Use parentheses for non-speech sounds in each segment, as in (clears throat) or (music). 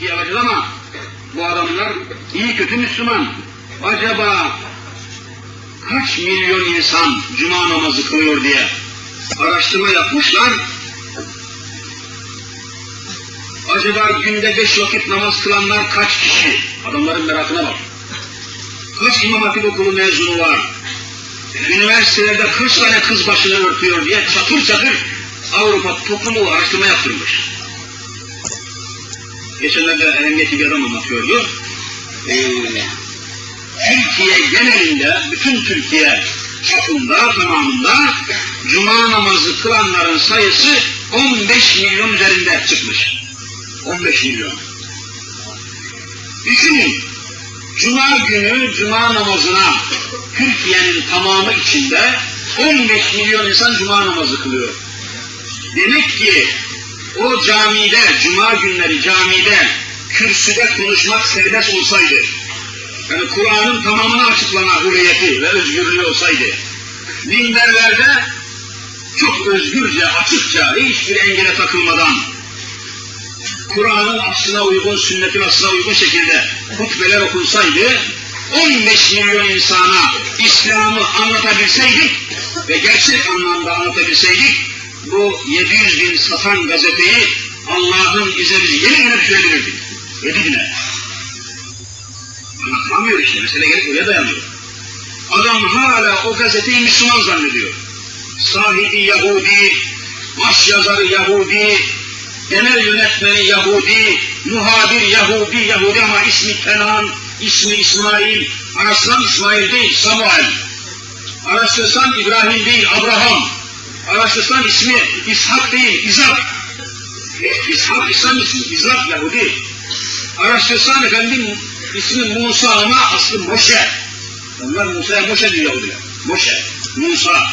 İyi alacağız ama bu adamlar iyi kötü Müslüman. Acaba kaç milyon insan cuma namazı kılıyor diye araştırma yapmışlar. Acaba günde beş vakit namaz kılanlar kaç kişi? Adamların merakına bak. Kaç imam hatip okulu mezunu var? Üniversitelerde kaç tane kız başını örtüyor diye çatır çatır Avrupa toplumu araştırma yaptırmış. Geçenlerde ehemmiyetli bir adam anlatıyordu. Ee, Türkiye genelinde, bütün Türkiye çapında, tamamında Cuma namazı kılanların sayısı 15 milyon üzerinde çıkmış. 15 milyon. Düşünün, Cuma günü Cuma namazına Türkiye'nin tamamı içinde 15 milyon insan Cuma namazı kılıyor. Demek ki o camide, Cuma günleri camide, kürsüde konuşmak serbest olsaydı, yani Kur'an'ın tamamını açıklama hürriyeti ve özgürlüğü olsaydı, minberlerde çok özgürce, açıkça, hiçbir engele takılmadan, Kur'an'ın aslına uygun, sünnetin aslına uygun şekilde hutbeler okulsaydı, 15 milyon insana İslam'ı anlatabilseydik ve gerçek anlamda anlatabilseydik, bu 700 bin satan gazeteyi Allah'ın bizi yemin söyleyebilirdik. 7 bine. Anlatamıyor işte, mesele gelip oraya dayanıyor. Adam hala o gazeteyi Müslüman zannediyor. Sahibi Yahudi, baş yazarı Yahudi, genel yönetmeni Yahudi, muhabir Yahudi, Yahudi ama ismi Kenan, ismi İsmail, araştıran İsmail değil, Samuel. Araştırsan İbrahim değil, Abraham. Araştırsan ismi İshak değil, İzak. İshak İslam ismi, İzak Yahudi. Araştırsan efendim ismi Musa ama aslı Moşe. Onlar Musa'ya Moşe diyor Yahudiler. Moşe, Musa.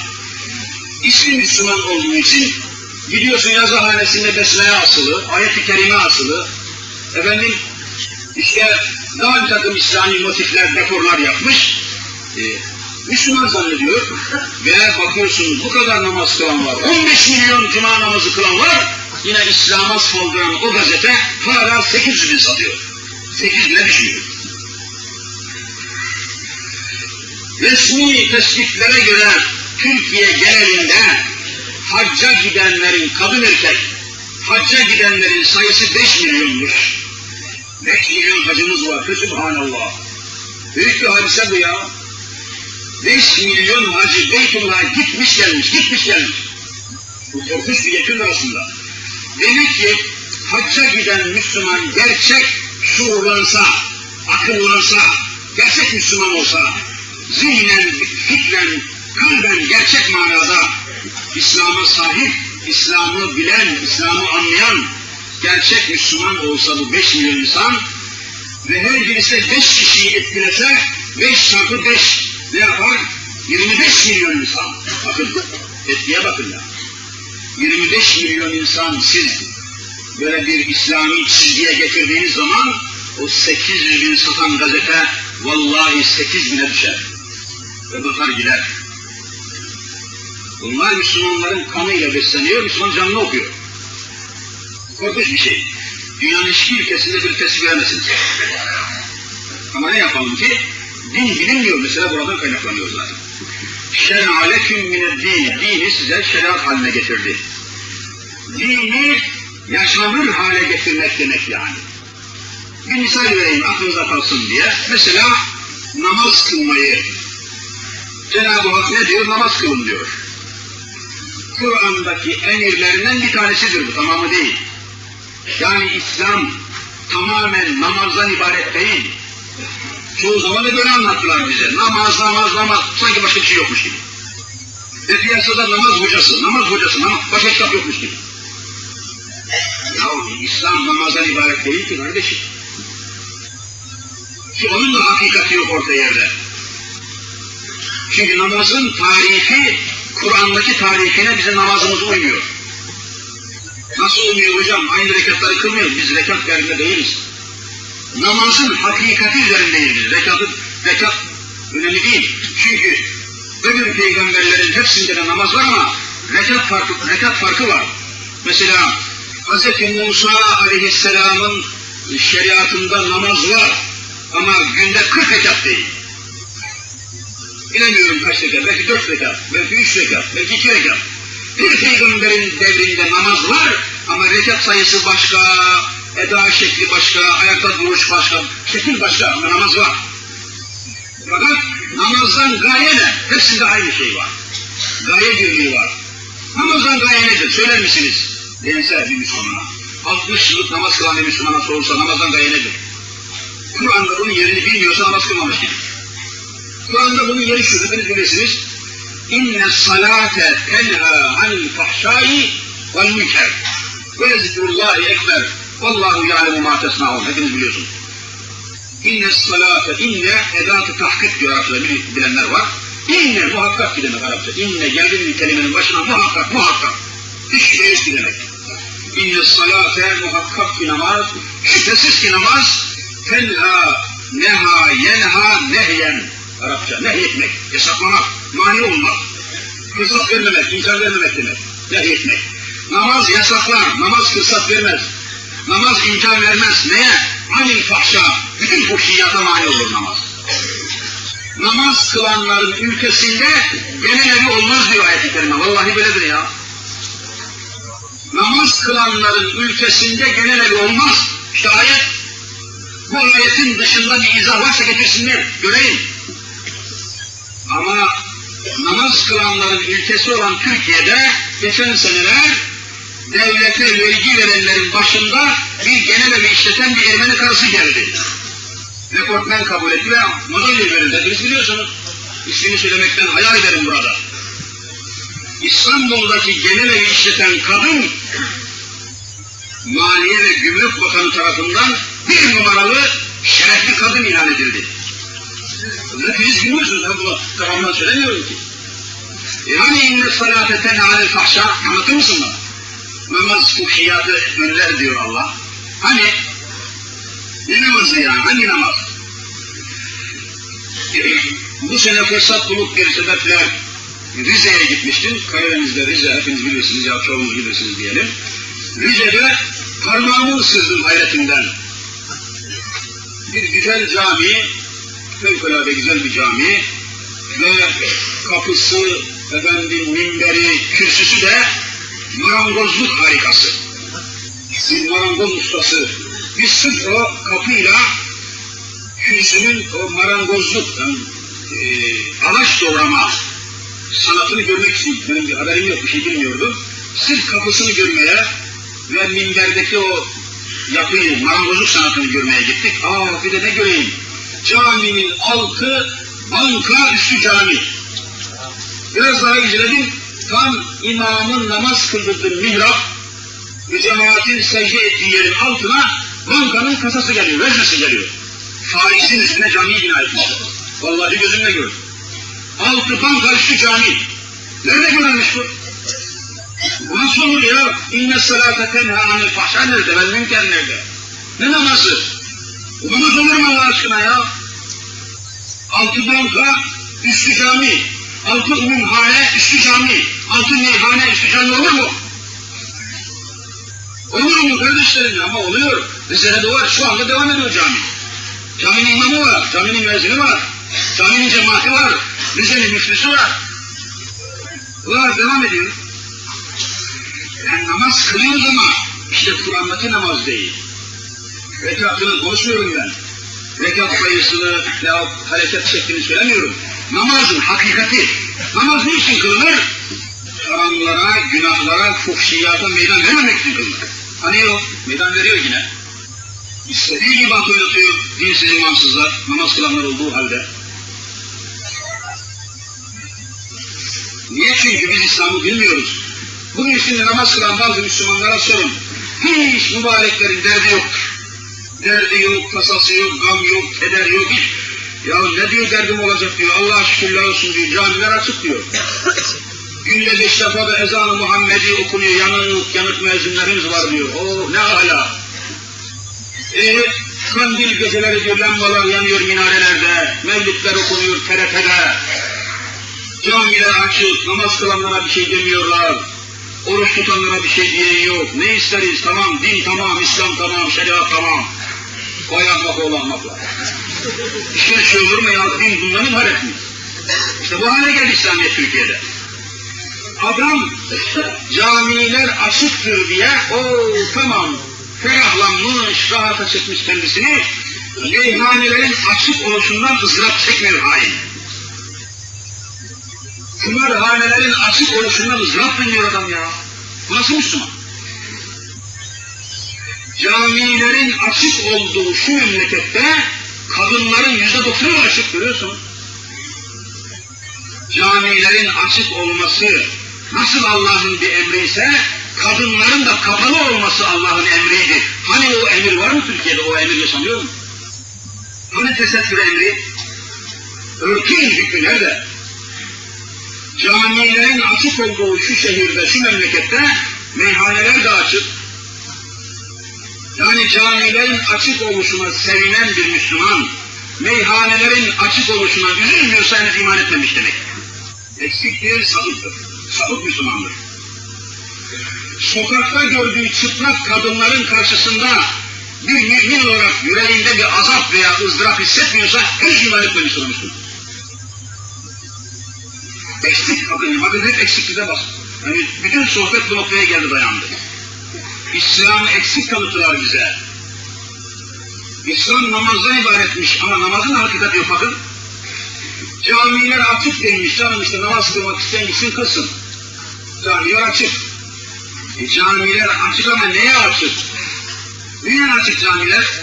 İsmi Müslüman olduğu için gidiyorsun yazıhanesinde besmele asılı, ayet-i kerime asılı. Efendim işte daha bir takım İslami motifler, dekorlar yapmış. Ee, Müslüman zannediyor ve bakıyorsunuz bu kadar namaz kılan var. 15 milyon cuma namazı kılan var. Yine İslam'a saldıran o gazete hala 800 bin satıyor. 8 ne düşünüyor? Resmi tespitlere göre Türkiye genelinde hacca gidenlerin kadın erkek hacca gidenlerin sayısı 5 milyonmuş. 5 milyon hacımız var. Subhanallah. Büyük bir hadise bu ya. 5 milyon hacı Beytullah'a gitmiş gelmiş, gitmiş gelmiş. Bu korkunç bir yekün arasında. Demek ki hacca giden Müslüman gerçek şuurlansa, akıllansa, gerçek Müslüman olsa, zihnen, fikren, kalben gerçek manada İslam'a sahip, İslam'ı bilen, İslam'ı anlayan gerçek Müslüman olsa bu 5 milyon insan ve her birisi 5 kişiyi etkilese 5 çarpı 5 ne yapar? 25 milyon insan. Bakın, etkiye bakın ya. 25 milyon insan siz böyle bir İslami çizgiye getirdiğiniz zaman o 800 bin satan gazete vallahi 8 bine düşer. Ve batar gider. Bunlar Müslümanların kanıyla besleniyor, Müslüman canını okuyor. Korkunç bir şey. Dünyanın hiçbir ülkesinde bir tespih vermesiniz. Ama ne yapalım ki? Din bilinmiyor mesela buradan kaynaklanıyor zaten. Şer'a leküm din. Dini size şeriat haline getirdi. Dini yaşanır hale getirmek demek yani. Bir misal vereyim aklınıza kalsın diye. Mesela namaz kılmayı Cenab-ı Hak ne diyor? Namaz kılın diyor. Kur'an'daki emirlerinden bir tanesidir bu, tamamı değil. Yani İslam tamamen namazdan ibaret değil. Çoğu zaman da böyle anlattılar bize. Namaz, namaz, namaz. Sanki başka bir şey yokmuş gibi. Ve piyasada namaz hocası, namaz hocası, namaz, başka kitap yokmuş gibi. Ya İslam namazdan ibaret değil ki kardeşim. Ki onun da hakikati yok orta yerde. Çünkü namazın tarifi, Kur'an'daki tarifine bizim namazımız uymuyor. Nasıl uymuyor hocam? Aynı rekatları kılmıyoruz. Biz rekat derdinde değiliz. Namazın hakikati üzerindeyiz biz. Rekatı, rekat önemli değil. Çünkü öbür peygamberlerin hepsinde de namaz var ama rekat farkı, rekat farkı var. Mesela Hz. Musa aleyhisselamın şeriatında namaz var ama günde 40 rekat değil. Bilemiyorum kaç rekat, belki 4 rekat, belki 3 rekat, belki 2 rekat. Bir peygamberin devrinde namaz var ama rekat sayısı başka, eda şekli başka, ayakta duruş başka, şekil başka ama namaz var. Fakat namazdan gaye ne? Hepsinde aynı şey var. Gaye birliği var. Namazdan gaye nedir? Söyler misiniz? Dense bir Müslümana. 60 yıllık namaz kılan bir Müslümana sorulsa namazdan gaye nedir? Kur'an'da bunun yerini bilmiyorsa namaz kılmamış gibi. Kur'an'da bunun yeri şu, hepiniz bilirsiniz. İnne salate tenha anil fahşai vel münker. Ve zikrullahi ekber. Vallahu ya'lemu ma tesna'un. Hepiniz biliyorsunuz. İnne salate, inne edatı tahkik diyor Arapçada bilenler var. İnne muhakkak ki demek Arapça. İnne geldi bir kelimenin başına muhakkak, muhakkak. Hiç ki demek. İnne salate muhakkak ki namaz, şüphesiz ki namaz, tenha, neha, yenha, nehyen. Arapça nehyetmek, yasaklamak, mani olmak, fırsat vermemek, imkan vermemek demek. Nehyetmek. Namaz yasaklar, namaz fırsat vermez. Namaz imkan vermez. Neye? Anil fahşa. Bütün fuhşiyata mani olur namaz. Namaz kılanların ülkesinde genel evi olmaz diyor ayet-i kerime. Vallahi böyledir ya. Namaz kılanların ülkesinde genel evi olmaz. İşte ayet bu ayetin dışında bir izah varsa getirsinler, göreyim. Ama namaz kılanların ülkesi olan Türkiye'de geçen seneler devlete vergi verenlerin başında bir genel evi işleten bir Ermeni karısı geldi. Rekortmen kabul etti ve madalya verildi. Hepiniz biliyorsunuz. İsmini söylemekten hayal ederim burada. İstanbul'daki genel evi işleten kadın Maliye ve Gümrük Bakanı tarafından bir numaralı şerefli kadın ilan edildi. Hepiniz bilmiyorsunuz. Ben bunu tamamdan söylemiyorum ki. Yani inne salate tenha anil fahşa anlatır mısın bana? Namaz fuhşiyatı önler diyor Allah. Hani ne namazı ya? Hangi namaz? (clears throat) Bu sene fırsat bulup bir sebeple Rize'ye gitmiştim. Karadeniz'de Rize hepiniz bilirsiniz ya çoğunuz bilirsiniz diyelim. Rize'de parmağımı ısırdım hayretinden. Bir güzel cami, fevkalade güzel bir cami ve kapısı, efendim minberi, kürsüsü de marangozluk harikası. Bir marangoz ustası. Biz sırf o kapıyla kürsünün o marangozluk, yani, e, ağaç doğrama sanatını görmek için, benim bir haberim yok, bir şey bilmiyordum. Sırf kapısını görmeye ve minberdeki o yapıyı, marangozluk sanatını görmeye gittik. Aa bir de ne göreyim? Caminin altı banka üstü cami. Biraz daha izledim, tam imamın namaz kıldırdığı mihrap ve cemaatin secde ettiği yerin altına bankanın kasası geliyor, veznesi geliyor. Faizin üstüne camiyi bina etmişler. Vallahi gözümle gördüm. Altı banka üstü cami. Nerede görülmüş bu? Bu nasıl olur ya? İnne salate tenha anil fahşa nerede? Ben münker nerede? Ne namazı? Bu namaz olur mu Allah aşkına ya? Altı banka üstü cami. Altı umumhane üstü cami. Altı meyhane üstü cami olur mu? Olur mu kardeşlerim? Ama oluyor. Rize'de var. Şu anda devam ediyor cami. Caminin imamı var. Caminin müezzini var. Caminin cemaati var. Rize'nin müftüsü var. Var devam ediyor. Yani namaz kılıyoruz ama işte Kur'an'daki namaz değil. Rekatını konuşmuyorum ben. Rekat sayısını hareket şeklini söylemiyorum. Namazın hakikati. Namaz ne için kılınır? Haramlara, günahlara, fuhşiyata meydan vermemek için kılınır. Hani o meydan veriyor yine. İstediği gibi at oynatıyor dinsiz imansızlar, namaz kılanlar olduğu halde. Niye? Çünkü biz İslam'ı bilmiyoruz. Bugün şimdi namaz kılan bazı Müslümanlara sorun. Hiç mübareklerin derdi yoktur. Derdi yok, tasası yok, gam yok, keder yok, hiç. Ya ne diyor derdim olacak diyor, Allah'a şükürler olsun diyor, camiler açık diyor. (coughs) Günde beş defa da ezan-ı Muhammedi okunuyor, yanık yanık müezzinlerimiz var diyor. O ne hala. E, kandil geceleri diyor, lambalar yanıyor minarelerde, mevlütler okunuyor TRT'de. Camiler açık, namaz kılanlara bir şey demiyorlar. Oruç tutanlara bir şey diyen yok. Ne isteriz? Tamam, din tamam, İslam tamam, şeriat tamam. Vay ahmak oğlu ahmaklar. İşte şey olur mu ya? Din bundan ibaret mi? İşte bu hale geldi İslamiyet Türkiye'de. Adam camiler açıktır diye o tamam ferahlanmış, rahata çıkmış kendisini meyhanelerin açık oluşundan ızdırap çekmiyor hain. Kumarhanelerin açık oluşundan ızdırap duyuyor adam ya. Bu nasıl Müslüman? Camilerin açık olduğu şu memlekette kadınların yüzde doksanı açık görüyorsunuz. Camilerin açık olması nasıl Allah'ın bir emri ise kadınların da kapalı olması Allah'ın emriydi. Hani o emir var mı Türkiye'de? O emir yaşanıyor mu? Hani tesettür emri? Örtün hükmü nerede? Camilerin açık olduğu şu şehirde, şu memlekette meyhaneler de açık. Yani camilerin açık oluşuna sevinen bir Müslüman, meyhanelerin açık oluşuna üzülmüyorsa henüz iman etmemiş demek. Eksikliği sapıktır. Sapık Müslümandır. Sokakta gördüğü çıplak kadınların karşısında bir mümin olarak yüreğinde bir azap veya ızdırap hissetmiyorsa hiç iman etmemiş Müslüman. Eksik bakın, bakın hep eksikliğe bak. Yani bütün sohbet bu noktaya geldi dayandı. İslam'ı eksik tanıttılar bize. İslam namazdan ibaretmiş ama namazın hakikati yok bakın. Camiler açık değilmiş canım işte namaz kılmak isteyen gitsin kılsın. Camiler açık. E, camiler açık ama neye açık? Niye açık camiler?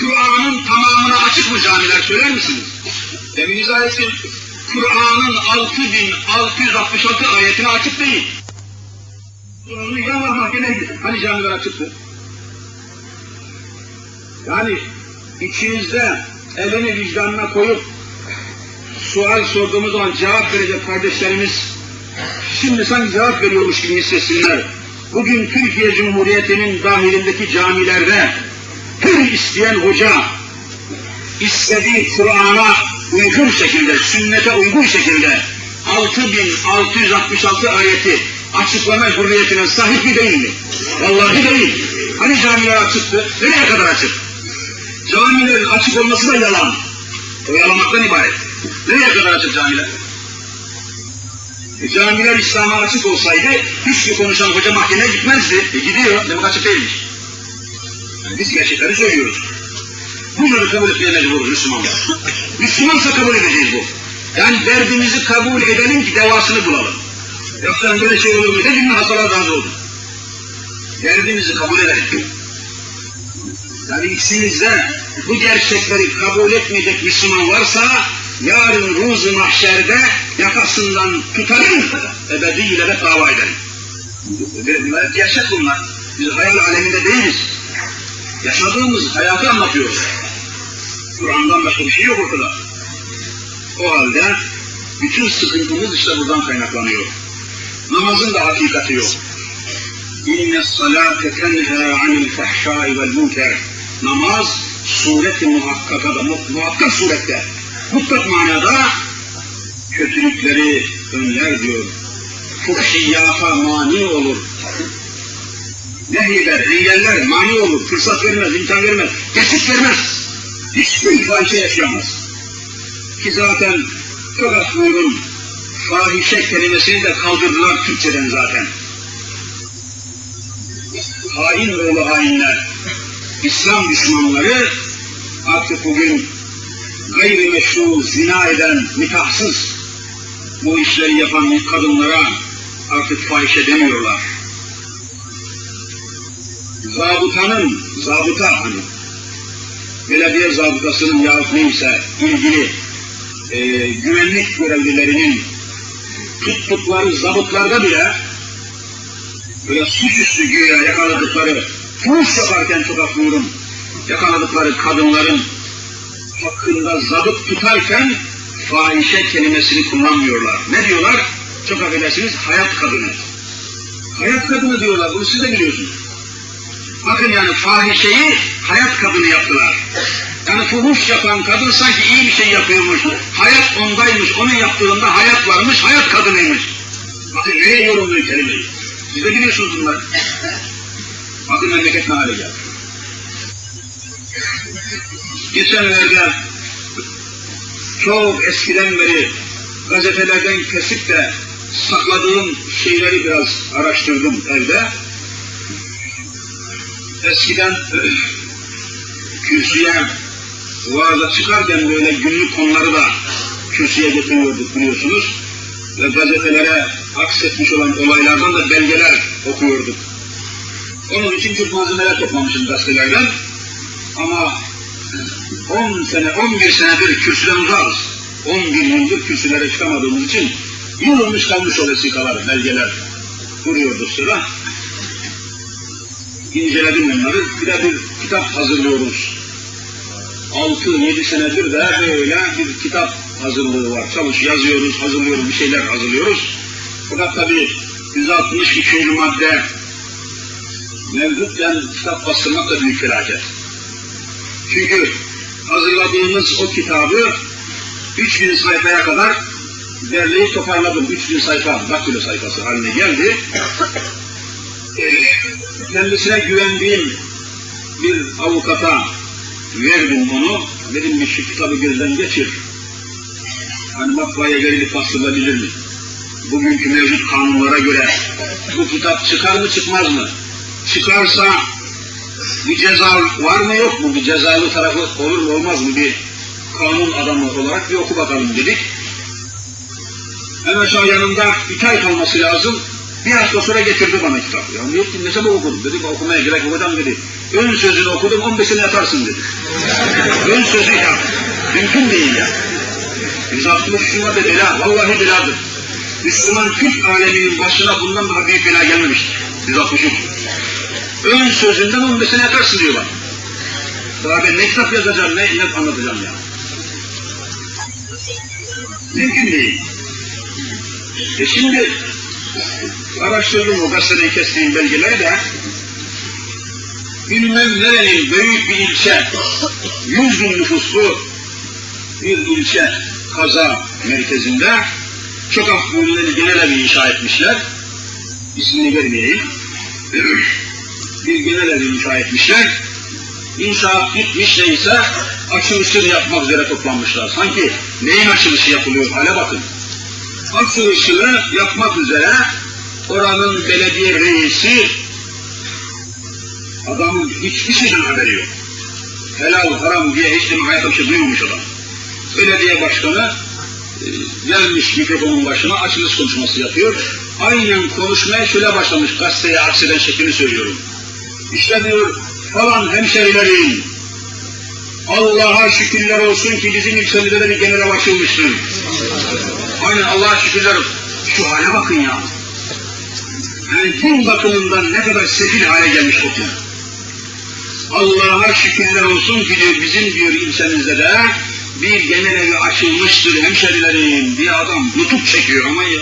Kur'an'ın tamamına açık mı camiler söyler misiniz? Demin izah ettim. Kur'an'ın 6666 ayetine açık değil. Yalan mahkemeye Hani camiler açıktı? Yani içinizde elini vicdanına koyup sual sorduğumuz zaman cevap verecek kardeşlerimiz şimdi sanki cevap veriyormuş gibi hissetsinler. Bugün Türkiye Cumhuriyeti'nin dahilindeki camilerde her isteyen hoca istediği Kur'an'a uygun şekilde, sünnete uygun şekilde 6666 ayeti açıklama hürriyetine sahip mi değil mi? Vallahi değil. Hani camiler açıktı? Nereye kadar açık? Camilerin açık olması da yalan. Oyalamaktan ibaret. Nereye kadar açık camiler? E, camiler İslam'a açık olsaydı hiçbir konuşan hoca mahkemeye gitmezdi. E, gidiyor. Demek açık değilmiş. Yani biz gerçekleri söylüyoruz. Bunları kabul etmeye mecburuz Müslümanlar. Müslümansa kabul edeceğiz bu. Yani derdimizi kabul edelim ki devasını bulalım. Yoksa böyle şey olur mu? Gibi hastalar razı oldu. Derdimizi kabul edelim. Yani içimizde bu gerçekleri kabul etmeyecek Müslüman varsa yarın ruzu mahşerde yakasından tutarım, ebediyle de dava ederim. Gerçek bunlar. Biz hayal aleminde değiliz. Yaşadığımız hayatı anlatıyoruz. Kur'an'dan başka bir şey yok ortada. O halde bütün sıkıntımız işte buradan kaynaklanıyor. Namazın da hakikati yok. İnne salate tenha anil fahşai vel münker. Namaz sureti muhakkakada, muhakkak surette, mutlak manada kötülükleri önler diyor. Fuhşiyata mani olur. Nehyeder, engeller, mani olur, fırsat vermez, imkan vermez, geçit vermez. Hiçbir fahişe yaşayamaz. Ki zaten fakat buyurun, fahişe kelimesini de kaldırdılar Türkçeden zaten. Hain oğlu hainler, İslam düşmanları artık bugün gayrimeşru zina eden, nikahsız bu işleri yapan kadınlara artık fahişe demiyorlar. Zabıtanın, zabıta hani, belediye zabıtasının yahut neyse ilgili e, güvenlik görevlilerinin tuttukları zabıtlarda bile böyle suçüstü güya yakaladıkları, fuhuş yaparken çok affıyorum, yakaladıkları kadınların hakkında zabıt tutarken fahişe kelimesini kullanmıyorlar. Ne diyorlar? Çok affedersiniz, hayat kadını. Hayat kadını diyorlar, bunu siz de biliyorsunuz. Bakın yani fahişeyi hayat kadını yaptılar. Yani fuhuş yapan kadın sanki iyi bir şey yapıyormuş. Hayat ondaymış, onun yaptığında hayat varmış, hayat kadınıymış. Bakın nereye yorumluyor kelimeyi? Siz de biliyorsunuz bunları. Bakın memleket ne hale geldi. Geçenlerde çok eskiden beri gazetelerden kesip de sakladığım şeyleri biraz araştırdım evde. Eskiden (clears throat) kürsüye vaaza çıkarken böyle günlük konuları da kürsüye getiriyorduk biliyorsunuz. Ve gazetelere aksetmiş olan olaylardan da belgeler okuyorduk. Onun için çok malzemeler toplamışım gazetelerden. Ama 10 sene, 11 senedir kürsüden uzarız. 11 yıldır kürsülere çıkamadığımız için yığılmış kalmış o vesikalar, belgeler duruyordu sıra. İnceledim onları, bir de bir kitap hazırlıyoruz. 6-7 senedir de böyle bir kitap hazırlığı var. Çalış, yazıyoruz, hazırlıyoruz, bir şeyler hazırlıyoruz. Fakat tabii 162. madde mevcutten kitap bastırmak da büyük felaket. Çünkü hazırladığımız o kitabı 3000 sayfaya kadar derleyip toparladım. 3000 sayfa, daktilo sayfası haline geldi. Kendisine güvendiğim bir avukata verdim onu. Dedim bir şu kitabı gözden geçir. Hani matbaaya verilip bastırılabilir mi? Bugünkü mevcut kanunlara göre bu kitap çıkar mı çıkmaz mı? Çıkarsa bir ceza var mı yok mu? Bir cezalı tarafı olur mu olmaz mı? Bir kanun adamı olarak bir oku bakalım dedik. En aşağı yanında iki ay kalması lazım. Bir hafta sonra getirdi bana kitap. Ya niye dinlesem okudum. Dedim okumaya gerek yok hocam dedi. Ön sözünü okudum 15'ini yatarsın dedi. Ön sözü ya. Mümkün değil ya. 163 madde bela. Vallahi beladır. Müslüman Türk aleminin başına bundan daha büyük bela gelmemiştir. 163. Ön sözünden 15'ini yatarsın diyor bana. Daha ben ne kitap yazacağım, ne, ne anlatacağım ya. Mümkün değil. E şimdi araştırdım o gazeteden kestiğim belgeleri de bilmem nerenin büyük bir ilçe, yüz bin nüfuslu bir ilçe kaza merkezinde çok affolleri genel evi inşa etmişler. İsmini vermeyeyim. (clears throat) bir genel evi inşa etmişler. İnşaat bitmiş neyse açılışını yapmak üzere toplanmışlar. Sanki neyin açılışı yapılıyor hale bakın. Açılışını yapmak üzere oranın belediye reisi adamın hiçbir şeyden haberi yok. Helal haram diye hiç hayata bir şey duymamış adam. Belediye başkanı e, gelmiş mikrofonun başına açılış konuşması yapıyor. Aynen konuşmaya şöyle başlamış gazeteye akseden şeklini söylüyorum. İşte diyor falan hemşerilerim Allah'a şükürler olsun ki bizim ilçemizde de bir genel açılmıştır. Aynen Allah'a şükürler Şu hale bakın ya. Yani din bakımından ne kadar sefil hale gelmiş toplum. Allah'a şükürler olsun ki diyor bizim diyor ilçemizde de bir genel evi açılmıştır hemşerilerim diye adam nutuk çekiyor ama ya.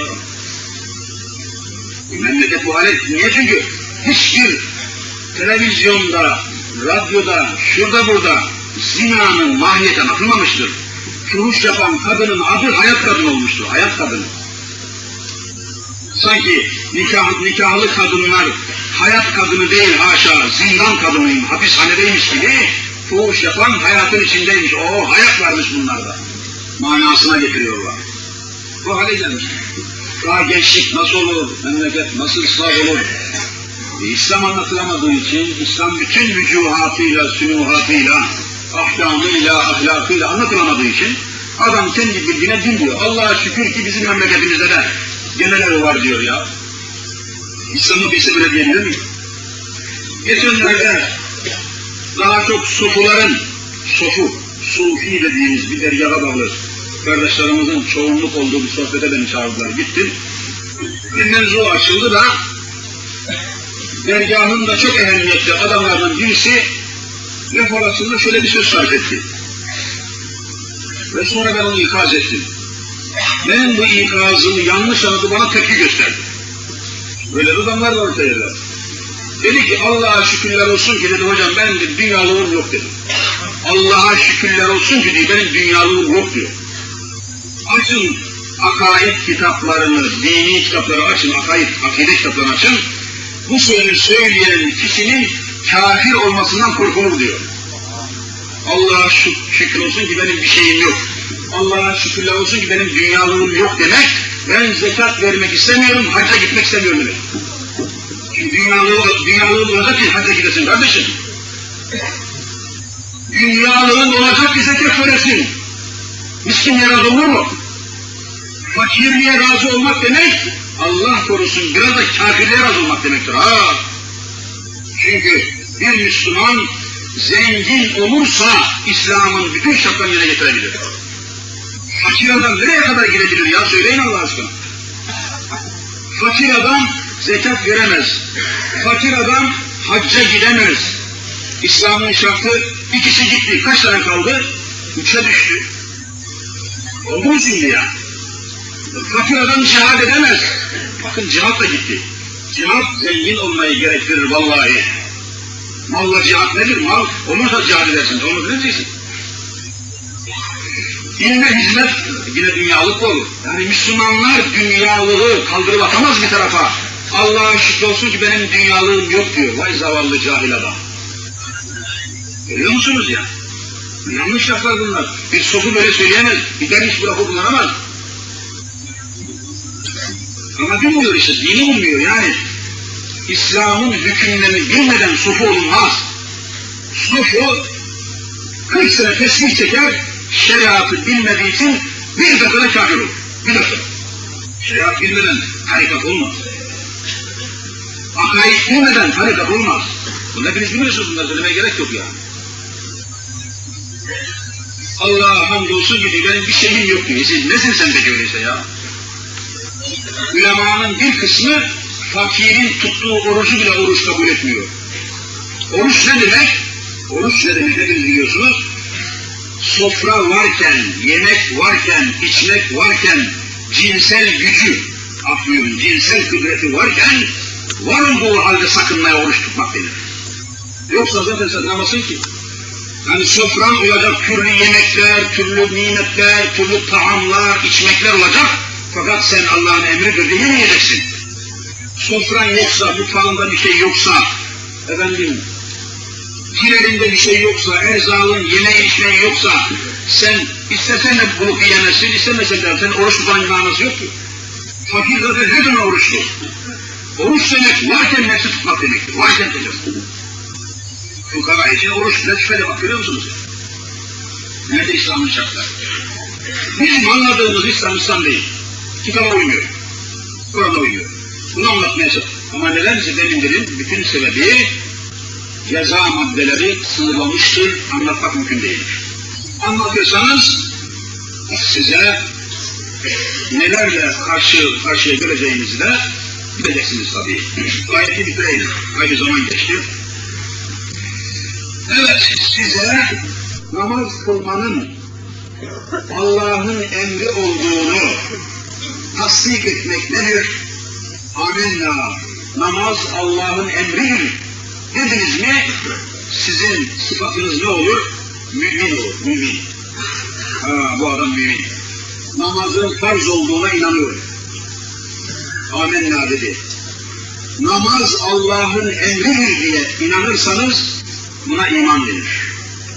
Memleket bu hale niye çünkü hiçbir televizyonda, radyoda, şurada burada zinanın mahiyeti anlatılmamıştır. Fuhuş yapan kadının adı hayat kadın olmuştur, hayat kadını. Sanki nikah, nikahlı kadınlar hayat kadını değil haşa, zindan kadınıyım, hapishanedeymiş gibi fuhuş yapan hayatın içindeymiş. O hayat varmış bunlarda. Manasına getiriyorlar. Bu hale gelmiş. Daha gençlik nasıl olur, memleket nasıl ıslah olur? İslam anlatılamadığı için, İslam bütün vücuhatıyla, sünuhatıyla, ahkamıyla, ahlakıyla anlatılamadığı için adam kendi bildiğine din diyor. Allah'a şükür ki bizim memleketimizde de genel var diyor ya. İslam'ı bilse bile diyebilir miyim? Geçenlerde daha çok sofuların, sofu, sufi dediğimiz bir dergaha bağlı kardeşlerimizin çoğunluk olduğu bir sohbete beni çağırdılar. Gittim. Bir mevzu açıldı da dergahın da çok ehemmiyetli adamlardan birisi laf arasında şöyle bir söz sarf etti. Ve sonra ben onu ikaz ettim. Benim bu ikazımı yanlış anladı bana tepki gösterdi. Böyle adamlar var ortaya. Dedi ki Allah'a şükürler olsun ki dedi hocam benim de dünyalığım yok dedi. Allah'a şükürler olsun ki dedi, benim dünyalığım yok diyor. Açın akaid kitaplarını, dini kitapları açın, akaid, akide kitaplarını açın. Bu sözü söyleyen kişinin kafir olmasından korkulur diyor. Allah'a şükür olsun ki benim bir şeyim yok. Allah'a şükürler olsun ki benim dünyalığım yok demek. Ben zekat vermek istemiyorum, hacca gitmek istemiyorum demek. Çünkü dünyalığı, dünyalığı olacak ki hacca gidesin kardeşim. Dünyalığın olacak ki zekat veresin. Miskinliğe razı olur mu? Fakirliğe razı olmak demek, Allah korusun biraz da kafirliğe razı olmak demektir. Ha. Çünkü bir Müslüman zengin olursa İslam'ın bütün şartlarını yerine getirebilir. Fakir adam nereye kadar gidebilir ya söyleyin Allah aşkına. Fakir adam zekat veremez. Fakir adam hacca gidemez. İslam'ın şartı ikisi gitti. Kaç tane kaldı? Üçe düştü. Oldu mu şimdi ya? Fakir adam cihad edemez. Bakın cihat da gitti. Cihat zengin olmayı gerektirir vallahi. Malla cihat nedir? Mal olursa cihad edersin. Onu bileceksin. İlme hizmet yine dünyalık olur. Yani Müslümanlar dünyalığı kaldırıp atamaz bir tarafa. Allah'a şükür olsun ki benim dünyalığım yok diyor. Vay zavallı cahil adam. Görüyor musunuz ya? Yanlış laflar bunlar. Bir sofu böyle söyleyemez. Bir derviş bu lafı kullanamaz. Ama bilmiyor işte, dini bilmiyor yani. İslam'ın hükümlerini bilmeden sofu olunmaz. Sofu 40 sene tesbih çeker, şeriatı bilmediği için bir dakikada kafir olur. Bir dakika. Şeriat bilmeden tarikat olmaz. Akaid bilmeden tarikat olmaz. Bunu hepiniz biliyorsunuz bunları söylemeye gerek yok ya. Allah'a hamdolsun gibi benim bir şeyim yok diyor. Siz nesin sen peki öyleyse ya? Ulemanın bir kısmı fakirin tuttuğu orucu bile oruç kabul etmiyor. Oruç ne demek? Oruç ne demek hepiniz biliyorsunuz. Sofra varken, yemek varken, içmek varken, cinsel gücü, afyonun cinsel kudreti varken, var bu halde sakınmaya oruç tutmak denir. Yoksa zaten sen namazsın ki. Yani sofran olacak türlü yemekler, türlü nimetler, türlü taamlar, içmekler olacak. Fakat sen Allah'ın emridir diye yemeyeceksin. Sofran yoksa, mutfağında bir şey yoksa, efendim, Kilerinde bir şey yoksa, erzağın, yemeği içmeyi yoksa, sen istesen de bulup yiyemezsin, istemesen de sen oruç tutan manası yok ki. Fakir zaten her zaman oruçlu. Oruç demek varken nefsi tutmak demektir, varken tutacaksın. Fukara için oruç lütfede bak görüyor musunuz? Nerede İslam'ın şartları? Bizim anladığımız İslam İslam değil. Kitaba uymuyor. Kur'an'a uyuyor. Bunu anlatmaya çalışıyorum. Ama nedense benim dedim, bütün sebebi ceza maddeleri sınırlamıştır, anlatmak mümkün değildir. Anlatırsanız size nelerle karşı karşıya geleceğinizi de bileceksiniz tabii. Ayeti bitireyim. Aynı zaman geçti. Evet, size namaz kılmanın Allah'ın emri olduğunu tasdik etmek nedir? Amenna. Namaz Allah'ın emridir. Dediniz mi sizin sıfatınız ne olur? Mümin olur, mümin. Ha, bu adam mümin. Namazın farz olduğuna inanıyor. Amenna dedi. Namaz Allah'ın emridir diye inanırsanız buna iman denir.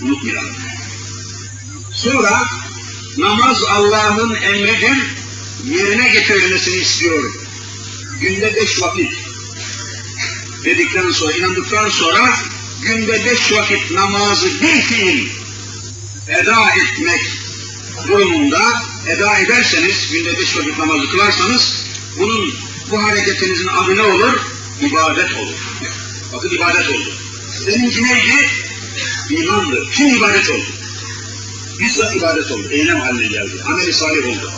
Unutmayalım. Sonra namaz Allah'ın emridir, yerine getirilmesini istiyorum. Günde beş vakit dedikten sonra, inandıktan sonra günde beş vakit namazı bir fiil eda etmek durumunda eda ederseniz, günde beş vakit namazı kılarsanız bunun bu hareketinizin adı ne olur? İbadet olur. Bakın ibadet oldu. Seninki neydi? İmandı. Kim ibadet oldu? Bizzat ibadet oldu. Eylem haline geldi. Ameli salih oldu.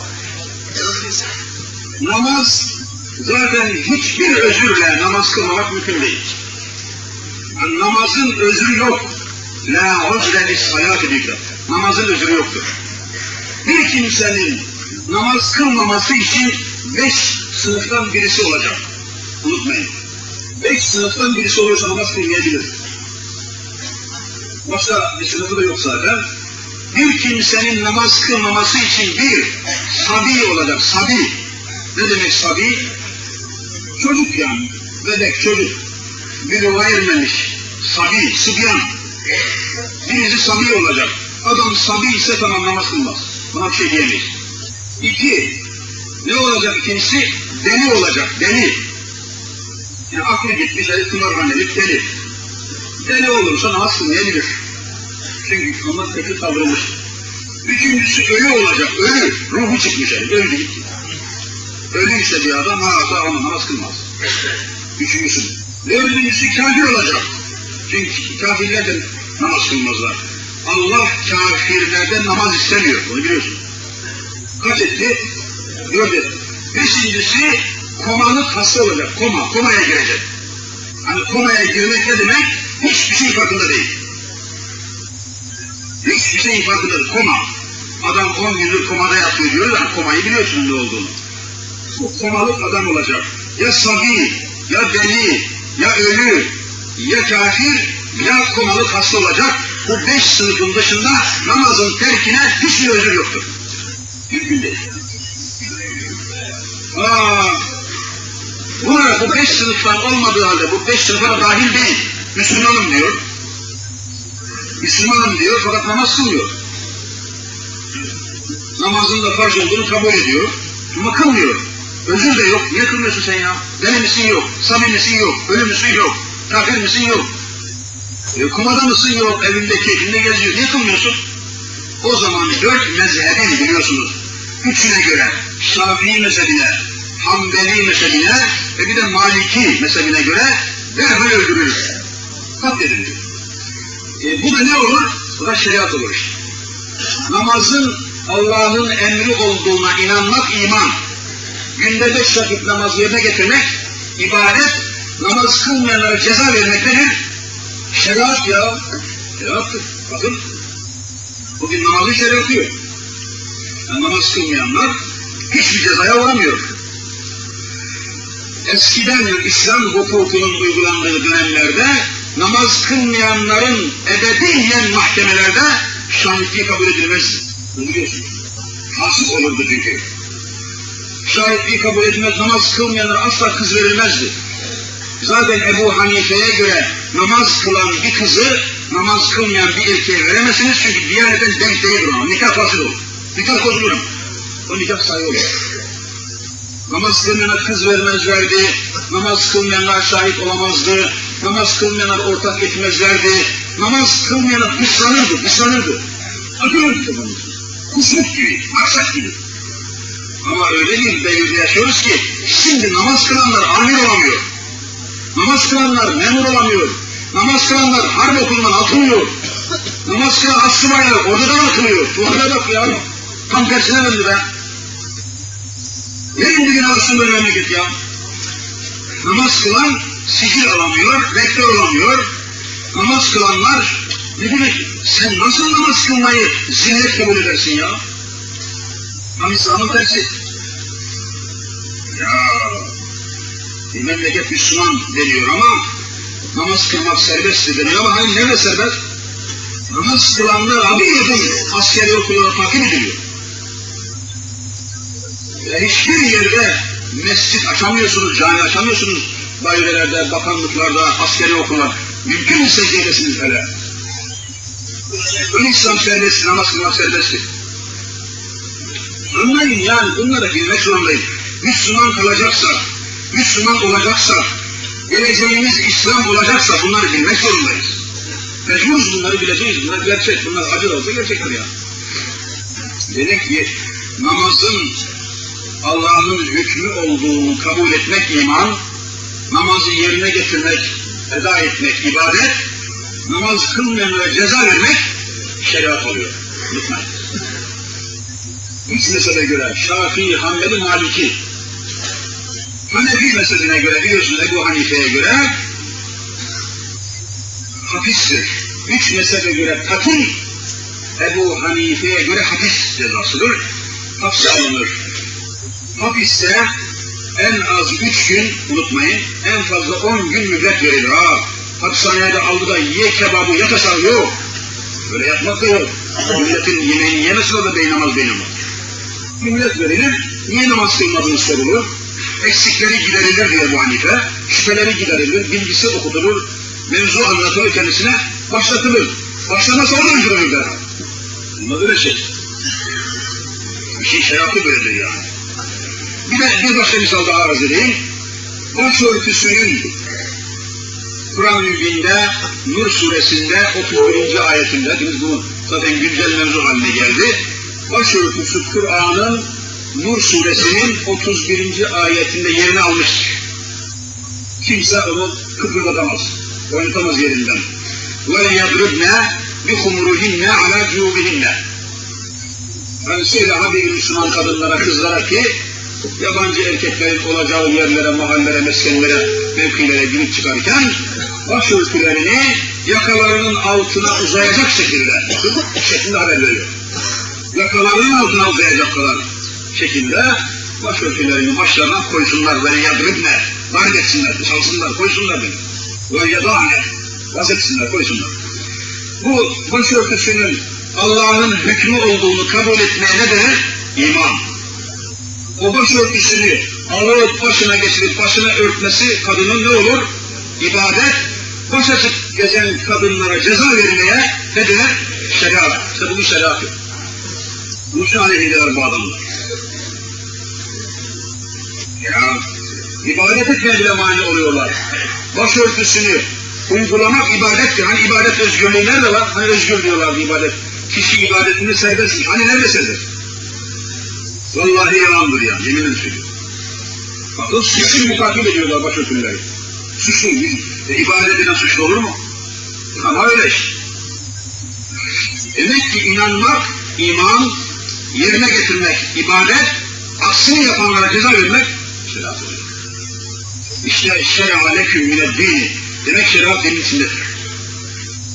Namaz zaten hiçbir özürle namaz kılmamak mümkün değil. Namazın özrü yok. La uzre lis hayat edikler. Namazın özrü yoktur. Bir kimsenin namaz kılmaması için beş sınıftan birisi olacak. Unutmayın. Beş sınıftan birisi olursa namaz kılmayabilir. Başka bir sınıfı da yok zaten. Bir kimsenin namaz kılmaması için bir sabi olacak, sabi. Ne demek sabi? Çocuk yani, bebek çocuk. Bir vermemiş, sabi, sıbyan. Birisi sabi olacak. Adam sabi ise tamam namaz kılmaz. Buna bir şey diyemeyiz. İki, ne olacak ikincisi? Deli olacak, deli. Yani aklı gitmiş, hadi kumarhanelik deli. Deli olursa namaz kılmayabilir. Çünkü ama kötü kavramış. Üçüncüsü ölü olacak, ölü. Ruhu çıkmış yani, öldü gitti. Ölüyse bir adam, ha ama namaz kılmaz. Üçüncüsü. Dördüncüsü kafir olacak. Çünkü kafirler de namaz kılmazlar. Allah kafirlerden namaz istemiyor, bunu biliyorsun. Kaç etti? Dört etti. Beşincisi komalık hasta olacak, koma, komaya girecek. Hani komaya girmek ne demek? Hiçbir şey farkında değil. Hiçbir şey farkında değil, koma. Adam on gündür komada yatıyor diyoruz ama komayı biliyorsun ne olduğunu. Bu komalık adam olacak. Ya sabi, ya deli, ya ölü, ya kafir, ya komalık hasta olacak. Bu beş sınıfın dışında namazın terkine hiçbir özür yoktur. Mümkün değil. Aa, bunlar bu beş sınıftan olmadığı halde bu beş sınıfa dahil değil. Müslümanım diyor. Müslümanım diyor fakat namaz kılmıyor. Namazın da farz olduğunu kabul ediyor. Ama kılmıyor. Özür de yok. Niye kılmıyorsun sen ya? Deli misin yok. Samimi misin yok. Ölü müsün yok. Kafir misin yok. E, kumada mısın yok. Evinde keyfinde geziyor. Niye kılmıyorsun? O zaman dört mezhebin biliyorsunuz. Üçüne göre Şafii mezhebine, Hanbeli mezhebine ve bir de Maliki mezhebine göre derhal öldürülür. Katledilir. E, bu da ne olur? Bu da şeriat olur. Namazın Allah'ın emri olduğuna inanmak iman. Günde beş vakit namaz yerine getirmek ibadet, namaz kılmayanlara ceza vermek nedir? Şeriat ya. Şeriattır. Bakın. Bugün namazın şeriatı yok. Yani namaz kılmayanlar hiçbir cezaya uğramıyor. Eskiden İslam hukukunun uygulandığı dönemlerde namaz kılmayanların ebediyen mahkemelerde şahitliği kabul edilmezdi. Bunu biliyorsunuz. Hasık olurdu çünkü. Şahitliği kabul edilmez, namaz kılmayanlara asla kız verilmezdi. Zaten Ebu Hanife'ye göre namaz kılan bir kızı namaz kılmayan bir erkeğe veremezsiniz çünkü diyaneten denk değildir ona. Nikah fasıl olur. Nikah bozulur. O nikah sayı olur. Namaz kılmayana kız vermezlerdi, namaz kılmayanlar şahit olamazdı, namaz kılmayanlar ortak etmezlerdi, namaz kılmayana dışlanırdı, dışlanırdı. Akılırdı Kusmuk gibi, maksat gibi. Ama öyle bir devirde yaşıyoruz ki, şimdi namaz kılanlar amir olamıyor. Namaz kılanlar memur olamıyor. Namaz kılanlar harp okulundan atılıyor. Namaz kılan astsubaylar oradan atılıyor. Tuhafına bak ya. Tam tersine döndü be. Neyin bir gün alsın böyle memleket ya? Namaz kılan sicil alamıyor, rektör olamıyor. Namaz kılanlar ne demek? Sen nasıl namaz kılmayı zillet kabul edersin ya? Tam İslam'ın tersi. Ya bir memleket Müslüman deniyor ama namaz kılmak serbest deniyor ama hani nerede serbest? Namaz kılanlar abi yakın askeri okullara takip ediliyor. Ve hiçbir yerde mescit açamıyorsunuz, cami açamıyorsunuz. Dairelerde, bakanlıklarda, askeri okullar. Mümkün secdedesiniz hele. Ön İslam serbest, namaz kılmak serbesttir. Anlayın yani bunları bilmek zorundayım. Müslüman kalacaksa, Müslüman olacaksa, geleceğimiz İslam olacaksa bunları bilmek zorundayız. Mecburuz bunları bileceğiz. Bunlar gerçek. Bunlar acı olsa gerçektir ya. Demek ki namazın Allah'ın hükmü olduğunu kabul etmek iman, namazı yerine getirmek, eda etmek ibadet, namaz kılmayanlara ceza vermek şeriat oluyor. Unutmayın. Üç mesele göre Şafii, Hanbeli, Maliki. Hanefi mezhebine göre biliyorsunuz Ebu Hanife'ye göre hapistir. Üç mezhebe göre katil, Ebu Hanife'ye göre hapis cezasıdır. Hapse alınır. Hapiste en az üç gün unutmayın, en fazla on gün müddet verilir. Ha, hapishanede aldı da ye kebabı yataşar yok. Böyle yapmak da yok. Milletin yemeğini yemesin o da beynamaz beynamaz. Millet verilir, niye namaz kılmadığını sorulur. Eksikleri giderilir diye bu hanife. Şüpheleri giderilir, bilgisi okutulur. Mevzu anlatılır kendisine, başlatılır. Başlamazsa o da öldürürler. Bunlar böyle şey. İşin şeriatı böyledir yani. Bir de bir başka misal daha arz edeyim. Başörtüsünün Kur'an-ı Mübin'de Nur suresinde 31. ayetinde, biz bunu zaten güncel mevzu haline geldi. Başörtüsü Kur'an'ın Nur suresinin 31. ayetinde yerini almıştır. Kimse onu kıpırdatamaz, oynatamaz yerinden. وَلَيَضْرِبْنَا بِخُمُرُهِنَّ عَلَى جُوبِهِنَّ Yani söyle Habibi Müslüman kadınlara, kızlara ki yabancı erkeklerin olacağı yerlere, mahallere, meskenlere, mevkilere girip çıkarken başörtülerini yakalarının altına uzayacak şekilde, şeklinde haber veriyor. Yakalarının altına uzayacak kadar şekilde başörtülerini başlarına koysunlar ve yadribne, darp etsinler, çalsınlar, koysunlar beni. Ve yadâne, vazetsinler, koysunlar. Bu başörtüsünün Allah'ın hükmü olduğunu kabul etmeye ne denir? İman. O başörtüsünü alıp başına geçirip başına örtmesi kadının ne olur? İbadet. Baş açık gezen kadınlara ceza vermeye ne denir? Şeriat. İşte bu şeriat. Bu şu aleyhideler bu adamlar. Ya, ibadet etmeye bile mani oluyorlar. Başörtüsünü uygulamak ibadettir. Hani ibadet özgürlüğü nerede var? Hani özgür diyorlardı ibadet. Kişi ibadetini serbest. Hani nerede serbest? Vallahi yalandır ya, yeminle söylüyorum. Bakın suçlu mutakip ediyorlar başörtüleri. Suçlu, e, ibadet eden suçlu olur mu? Ama öyle işte. Demek ki inanmak, iman, yerine getirmek, ibadet, aksini yapanlara ceza vermek, şeriat oluyor. İşte şer'a leküm mineddini, demek şeriat dinin içindedir.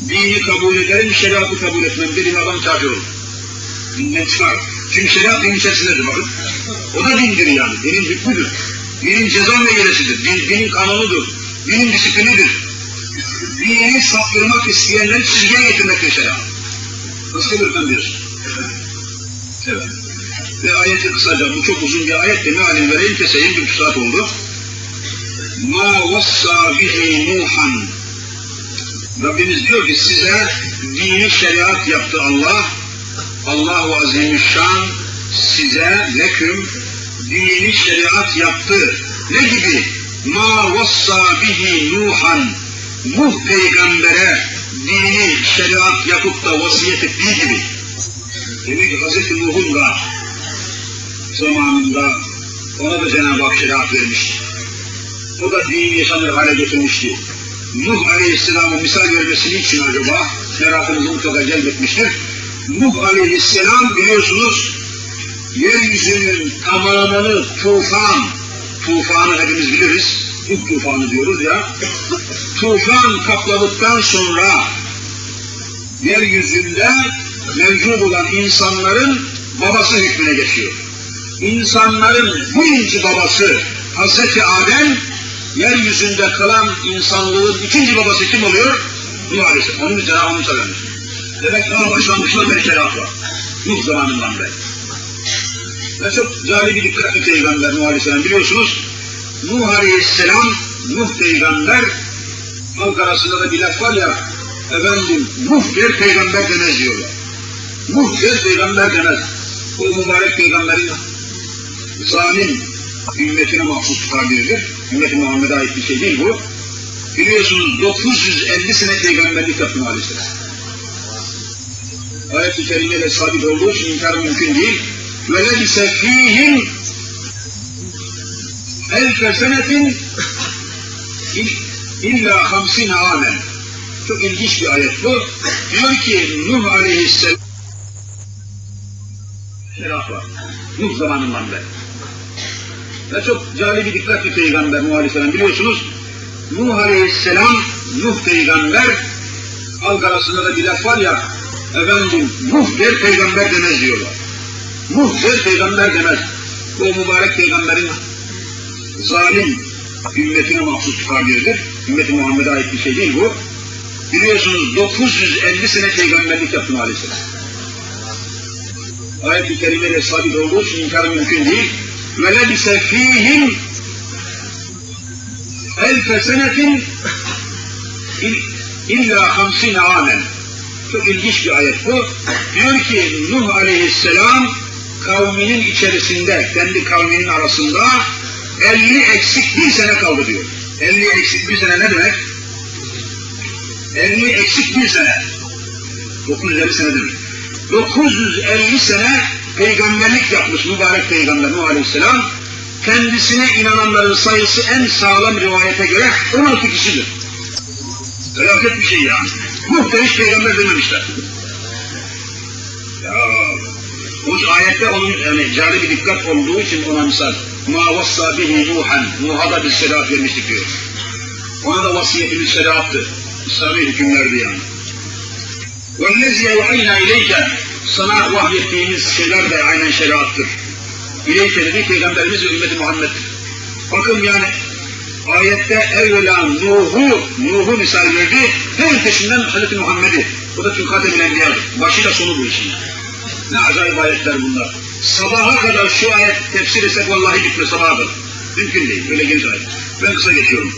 Dini kabul ederim, şeriatı kabul etmem, dedim adam kafir olur. Dinden çıkar. Çünkü şeriat dinin içerisindedir bakın. O da dindir yani, dinin hükmüdür. Dinin ceza meselesidir, din, dinin kanunudur, dinin disiplinidir. Dini saptırmak isteyenleri çizgiye getirmektir şeriat. Nasıl bir diyorsun? Evet. Ve ayeti kısaca, bu çok uzun bir ayet de mealini vereyim, keseyim, bir saat oldu. Ma vassa bihi Nuhan. Rabbimiz diyor ki size dini şeriat yaptı Allah. Allahu Azimüşşan size leküm dini şeriat yaptı. Ne gibi? Ma vassa bihi Nuhan. Nuh peygambere dini şeriat yapıp da vasiyet ettiği gibi. Demek ki Hz. Nuh'un da zamanında ona da Cenab-ı Hak şeriat vermişti. O da dini yaşanır hale getirmişti. Nuh Aleyhisselam'ın misal vermesi için acaba merakınızı mutlaka celbetmiştir. Nuh Aleyhisselam biliyorsunuz yeryüzünün tamamını tufan, tufanı hepimiz biliriz, Nuh tufanı diyoruz ya, tufan kapladıktan sonra yeryüzünde mevcut olan insanların babası hükmüne geçiyor. İnsanların birinci babası Hazreti Adem, yeryüzünde kalan insanlığın ikinci babası kim oluyor? Nuh Aleyhisselam. Onun için Cenab-ı söylemiş. Demek daha şeriat var. Nuh zamanından beri. Ve çok bir dikkatli peygamber Nuh Aleyhisselam biliyorsunuz. Nuh Aleyhisselam, Nuh peygamber, halk arasında da bir laf var ya, efendim Nuh der peygamber demez diyorlar. Nuh der peygamber demez. Bu mübarek peygamberin zalim ümmetine mahsus tabiridir. Ümmet-i Muhammed'e ait bir şey değil bu. Biliyorsunuz 950 sene peygamberlik yaptı maalesef ayet-i kerime de sabit olduğu için inkar mümkün değil. Ve lebise fîhim elfe senetin (laughs) illa hamsin amen. Çok ilginç bir ayet bu. Diyor ki Nuh aleyhisselam Şeraf var. Nuh zamanından beri. Ve çok cali bir dikkat bir peygamber Nuh aleyhisselam biliyorsunuz. Nuh aleyhisselam, Nuh peygamber halk arasında da bir laf var ya efendim Nuh der peygamber demez diyorlar. Nuh der peygamber demez. Bu mübarek peygamberin zalim ümmetine mahsus tabiridir. Ümmeti Muhammed'e ait bir şey değil bu. Biliyorsunuz 950 sene peygamberlik yaptı aleyhisselam. Ayet-i kerimeyle sabit olduğu için inkar mümkün değil. Lebise fihim elfe senetin illa hamsine amen. Çok ilginç bir ayet bu. Diyor ki Nuh aleyhisselam kavminin içerisinde, kendi kavminin arasında 50 eksik bir sene kaldı diyor. 50 eksik bir sene ne demek? 50 eksik bir sene. 950 sene demek. 950 sene peygamberlik yapmış mübarek peygamber Nuh Aleyhisselam. Kendisine inananların sayısı en sağlam rivayete göre 16 kişidir. Felaket bir şey yani. Muhtemel peygamber dememişler. Ya, bu ayette onun yani cari bir dikkat olduğu için ona misal ma vassa bihi Nuhan Nuh'a da bir şeriat vermiştik diyor. Ona da vasiyetimiz şeriattı. İslami hükümlerdi yani. وَالَّذِي اَوْحَيْنَا اِلَيْكَ Sana vahyettiğimiz şeyler de aynen şeriattır. İleyke dedi Peygamberimiz ve ümmeti Muhammed'dir. Bakın yani ayette evvela Nuh'u, Nuh'u misal verdi, hemen peşinden Hazreti Muhammed'i. Bu da Tülkat-ı Enbiya'dır. Başı da sonu bu işin. Ne acayip ayetler bunlar. Sabaha kadar şu ayet tefsir etsek vallahi bitmez sabaha kadar. Mümkün değil, böyle geniş ayet. Ben kısa geçiyorum.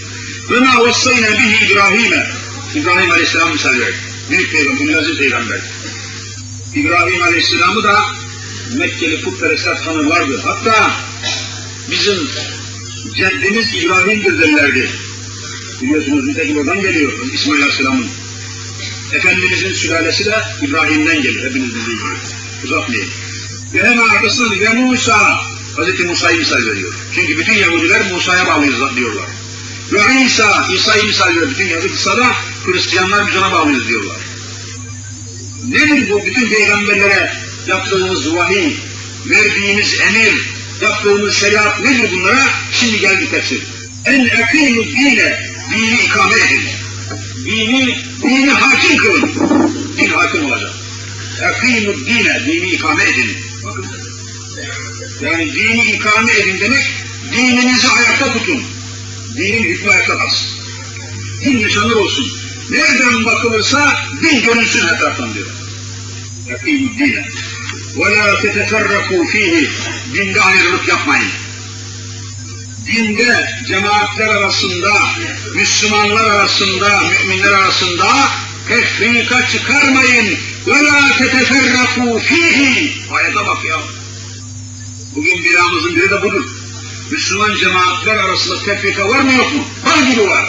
Ve ma vassayna bihi İbrahim'e. İbrahim Aleyhisselam misal verdi. Büyük peygamber, münazzil peygamber. İbrahim Aleyhisselam'ı da Mekkeli putperestler tanırlardı. Hatta bizim ceddimiz İbrahim'dir derlerdi. Biliyorsunuz nitekim oradan geliyor İsmail Aleyhisselam'ın. Efendimizin sülalesi de İbrahim'den gelir. Hepiniz bildiğiniz gibi. Uzatmayayım. Ve hemen arkasından ve Musa, Hz. Musa'yı misal veriyor. Çünkü bütün Yahudiler Musa'ya bağlıyız diyorlar. Ve İsa, İsa'yı misal veriyor. Bütün Yahudisa da Hristiyanlar biz ona bağlıyız diyorlar. Nedir bu bütün peygamberlere yaptığımız vahiy, verdiğimiz emir, yaptığımız şeriat nedir bunlara? Şimdi geldi tefsir. En ekîmü dine, dini ikame edin. Dini, dini hakim kılın. Din hakim olacak. Ekîmü dine, dini ikame edin. Bakın. Yani dini ikame edin demek, dininizi ayakta tutun. Dinin hükmü ayakta kalsın. Din nişanlı olsun. Nereden bakılırsa din görünsün etraftan diyor. Ekîmü dine. وَلَا تَتَفَرَّقُوا ف۪يهِ Dinde ayrılık yapmayın. Dinde cemaatler arasında, Müslümanlar arasında, müminler arasında tefrika çıkarmayın. وَلَا تَتَفَرَّقُوا ف۪يهِ Ayete bak ya. Bugün biramızın biri de budur. Müslüman cemaatler arasında tefrika var mı yok mu? Var gibi var.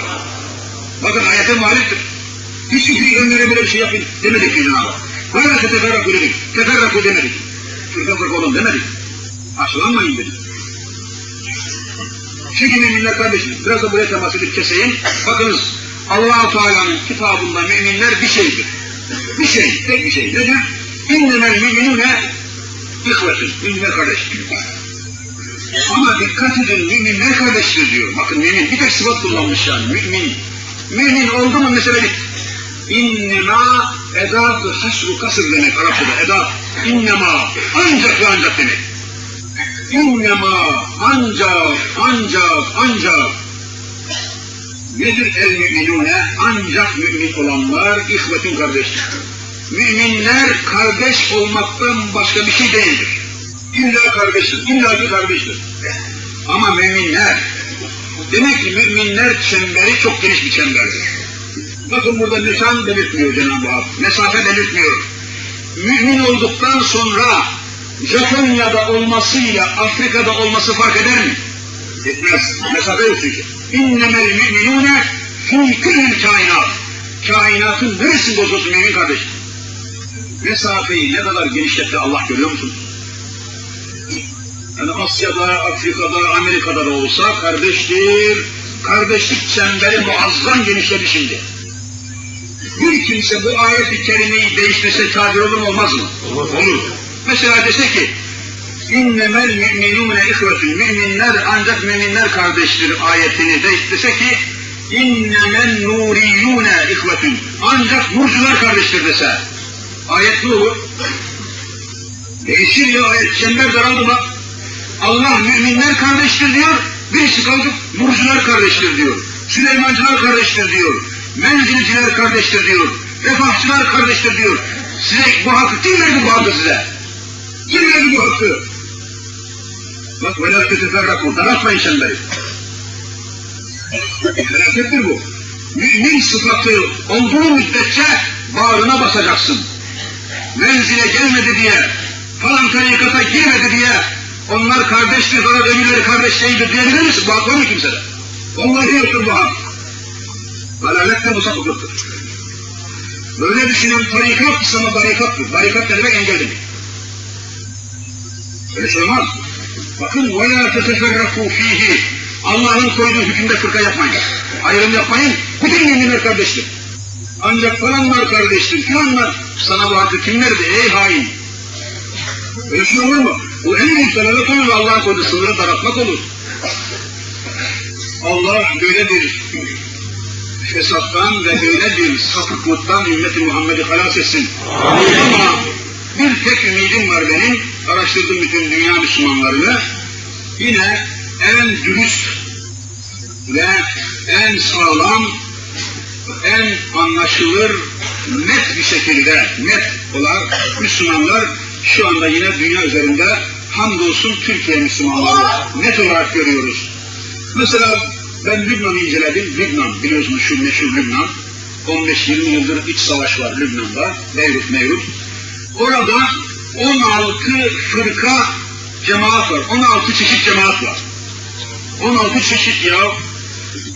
Bakın ayete muhaliftir. Hiçbir peygamber'e böyle bir şey yapın demedik ki Cenab-ı Hak. Böyle teferraku dedik. Teferraku demedik. Fırka fırka olun demedik. Aşılanmayın dedik. Çünkü müminler kardeşim, biraz da buraya temas edip keseyim. Bakınız, allah Teala'nın kitabında müminler bir şeydir. Bir şey, tek bir şey. Nedir? İnnemel müminune ihvetün, müminler kardeştir. Ama dikkat edin, müminler kardeştir diyor. Bakın mümin, bir tek sıfat kullanmış yani, mümin. Mümin oldu mu mesele bitti. İnnemâ edat-ı hasru kasır demek Arapçada edat. İnnemâ ancak ve ancak demek. İnnemâ ancak ancak ancak nedir el müminune? Ancak mümin olanlar ihvetin kardeştir. Müminler kardeş olmaktan başka bir şey değildir. İlla kardeştir, illa ki kardeştir. Ama müminler, demek ki müminler çemberi çok geniş bir çemberdir. Bakın burada lisan belirtmiyor Cenab-ı Hak. Mesafe belirtmiyor. Mümin olduktan sonra Japonya'da olmasıyla Afrika'da olması fark eder mi? Etmez. Mesafe yok çünkü. İnnemel müminune fî küllül kainat. Kainatın neresinde olsun mümin kardeşim? Mesafeyi ne kadar genişletti Allah görüyor musunuz? Yani Asya'da, Afrika'da, Amerika'da da olsa kardeştir. Kardeşlik çemberi muazzam genişledi şimdi. Bir kimse bu ayet-i kerimeyi değiştirse kafir olur mu olmaz mı? Olur. olur. Mesela dese ki İnnemel müminûne ihvetün müminler ancak müminler kardeştir ayetini değiştirse ki İnnemel nuriyyûne ihvetün ancak nurcular kardeştir dese ayet ne olur? Değişir ya ayet çember daraldı mı? Allah müminler kardeştir diyor birisi kalkıp nurcular kardeştir diyor Süleymancılar kardeştir diyor menzilciler kardeştir diyor, refahçılar kardeştir diyor. Size bu hakkı kim verdi bu hakkı size? Kim verdi bu hakkı? Bak velâ teteferrakû, daratmayın çemberi. Felakettir bu. Mümin sıfatı olduğu müddetçe bağrına basacaksın. Menzile gelmedi diye, falan tarikata girmedi diye, onlar kardeştir falan öbürleri kardeş değildir diyebilir misin? Bu hak var mı kimsede? Vallahi yoktur bu hak. Dalalet de musafıklıktır. Böyle düşünen tarikat İslam'a barikattır. Barikat ne demek engel demek. Öyle şey olmaz. Bakın وَلَا تَتَفَرَّقُوا ف۪يهِ Allah'ın koyduğu hükümde fırka yapmayın. Ayrım yapmayın. Bütün müminler kardeştir. Ancak falanlar kardeştir, filanlar. Sana bu hakkı kim verdi ey hain? Öyle şey olur mu? Bu en büyük dalalet olur ve Allah'ın koyduğu sınırı daraltmak olur. Allah böyle bir fesattan ve böyle bir sapıklıktan ümmeti Muhammed'i halas etsin. Ama bir tek ümidim var benim, araştırdım bütün dünya Müslümanlarını. Yine en dürüst ve en sağlam, en anlaşılır, net bir şekilde, net olarak Müslümanlar şu anda yine dünya üzerinde hamdolsun Türkiye Müslümanları net olarak görüyoruz. Mesela ben Lübnan'ı inceledim. Lübnan biliyorsunuz şu meşhur Lübnan. 15-20 yıldır iç savaş var Lübnan'da. Beyrut, Meyrut. Orada 16 fırka cemaat var. 16 çeşit cemaat var. 16 çeşit ya.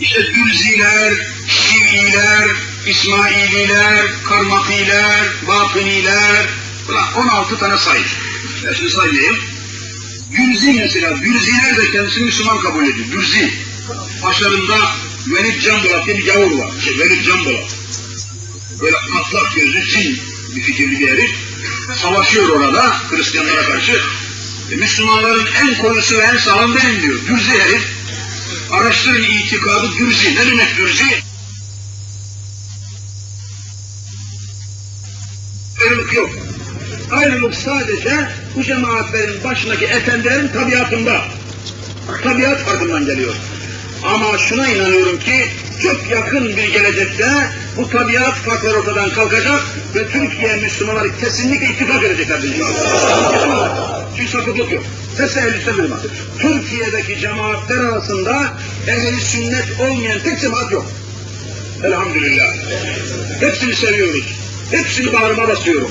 İşte Dürziler, Şiiler, İsmaililer, Karmatiler, Batıniler, 16 tane sayı. Ben şimdi sayayım. Gürzi mesela, Gürziler de kendisini Müslüman kabul ediyor. Gürzi. Başlarında Velid Can Bolat diye bir gavur var. Şey, Velid Can Bolat. Böyle atlak gözlü cin bir fikirli bir herif. Savaşıyor orada Hristiyanlara karşı. E, Müslümanların en koyusu ve en sağlam benim diyor. Gürzi herif. Araştırın itikadı Gürzi. Ne demek Gürzi? Ayrılık yok. Ayrılık sadece bu cemaatlerin başındaki efendilerin tabiatında. Tabiat farkından geliyor. Ama şuna inanıyorum ki çok yakın bir gelecekte bu tabiat farkları ortadan kalkacak ve Türkiye Müslümanları kesinlikle ittifak edecekler. Çünkü sapıklık yok. Sesle elbise duyma. Türkiye'deki cemaatler arasında ehli sünnet olmayan tek cemaat yok. Elhamdülillah. Hepsini seviyoruz. Hepsini bağrıma basıyorum.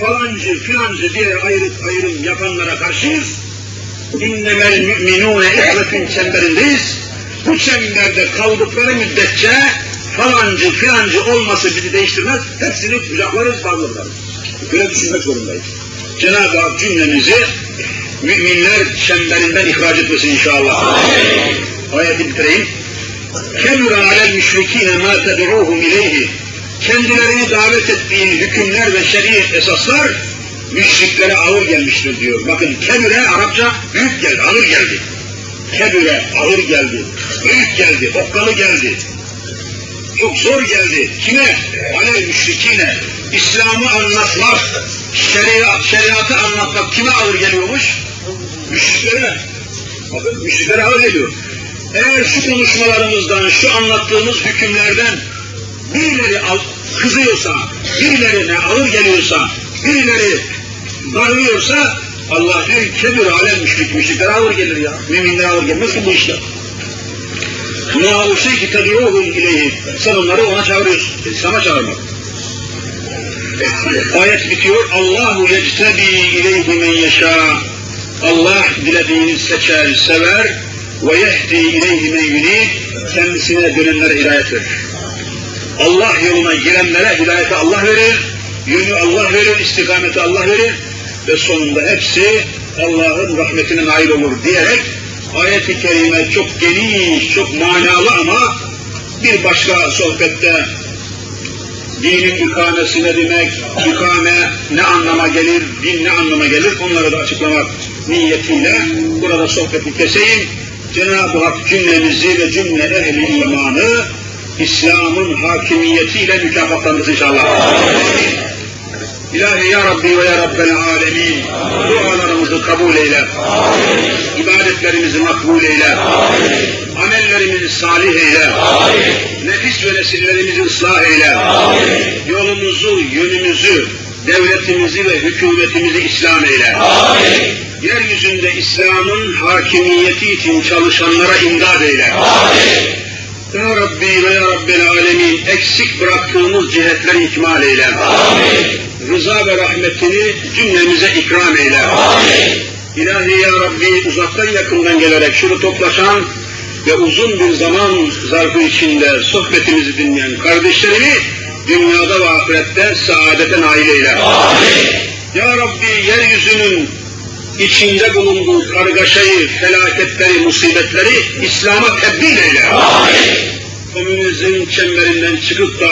Falancı, filancı diye ayrı, ayrım yapanlara karşıyız. İnnemel müminûne ihvetün çemberindeyiz. Bu çemberde kaldıkları müddetçe falancı, filancı olması bizi değiştirmez. Hepsini kucaklarız, bağlarız. Böyle düşünmek zorundayız. Cenab-ı Hak cümlemizi müminler çemberinden ihraç etmesin inşallah. Ayeti bitireyim. Kemür alel müşrikine ma ted'uhum ileyhi. Kendilerini davet ettiğin hükümler ve şer'i esaslar müşriklere ağır gelmiştir diyor. Bakın kebire Arapça büyük geldi, ağır geldi. Kebire ağır geldi, büyük geldi, okkalı geldi. Çok zor geldi. Kime? Alel müşrikine. İslam'ı anlatmak, şeriat, şeriatı anlatmak kime ağır geliyormuş? Müşriklere. Bakın müşriklere ağır geliyor. Eğer şu konuşmalarımızdan, şu anlattığımız hükümlerden birileri kızıyorsa, birilerine ağır geliyorsa, birileri darılıyorsa Allah diyor kebir alem müşrik, müşriklere ağır gelir ya. Müminlere ağır gelmez ki bu işler. Ma o şey ki ted'uhum ileyhi. Sen onları ona çağırıyorsun. İslam'a çağırmak. Ayet bitiyor. Allahu yectebi ileyhi men yeşâ. Allah dilediğini seçer, sever ve yehdi ileyhi men yunib. Kendisine dönenlere hidayet verir. Allah yoluna girenlere hidayeti Allah verir, yönü Allah verir, istikameti Allah verir ve sonunda hepsi Allah'ın rahmetine nail olur diyerek ayet-i kerime çok geniş, çok manalı ama bir başka sohbette dinin ikamesi ne demek, ikame ne anlama gelir, din ne anlama gelir onları da açıklamak niyetiyle burada sohbeti keseyim. Cenab-ı Hak cümlemizi ve cümle ehli imanı İslam'ın hakimiyetiyle mükafatlandırsın inşallah. İlahi ya Rabbi ve ya Rabbel alemin. Dualarımızı kabul eyle. Amin. İbadetlerimizi makbul eyle. Amin. Amellerimizi salih eyle. Amin. Nefis ve nesillerimizi ıslah eyle. Amin. Yolumuzu, yönümüzü, devletimizi ve hükümetimizi İslam eyle. Amin. Yeryüzünde İslam'ın hakimiyeti için çalışanlara imdad eyle. Amin Ya Rabbi ve Ya Rabbel Alemin eksik bıraktığımız cihetleri ikmal eyle. Amin. Rıza ve rahmetini cümlemize ikram eyle. Amin. İlahi Ya Rabbi uzaktan yakından gelerek şunu toplaşan ve uzun bir zaman zarfı içinde sohbetimizi dinleyen kardeşlerimi dünyada ve ahirette saadete nail eyle. Amin. Ya Rabbi yeryüzünün içinde bulunduğu kargaşayı, felaketleri, musibetleri İslam'a tebdil eyle. Amin. Komünizm çemberinden çıkıp da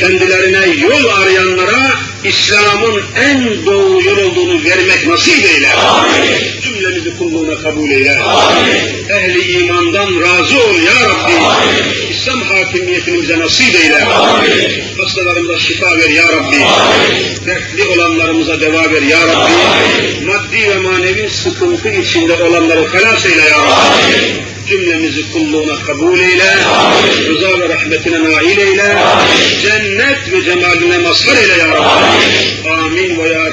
kendilerine yol arayanlara İslam'ın en doğru yol olduğunu vermek nasip eyle. Amin. Cümlemizi kulluğuna kabul eyle. Amin. Ehli imandan razı ol ya Rabbi. Amin. İslam hakimiyetini bize nasip eyle. Amin. Hastalarımıza şifa ver ya Rabbi. Amin. Dertli olanlarımıza deva ver ya Rabbi. Amin. Maddi ve manevi sıkıntı içinde olanları halas eyle ya Rabbi. Amin. Cümlemizi kulluğuna kabul eyle. Rıza ve rahmetine nail eyle. Cennet ve cemaline mazhar eyle ya Rabbi. Amin ve ya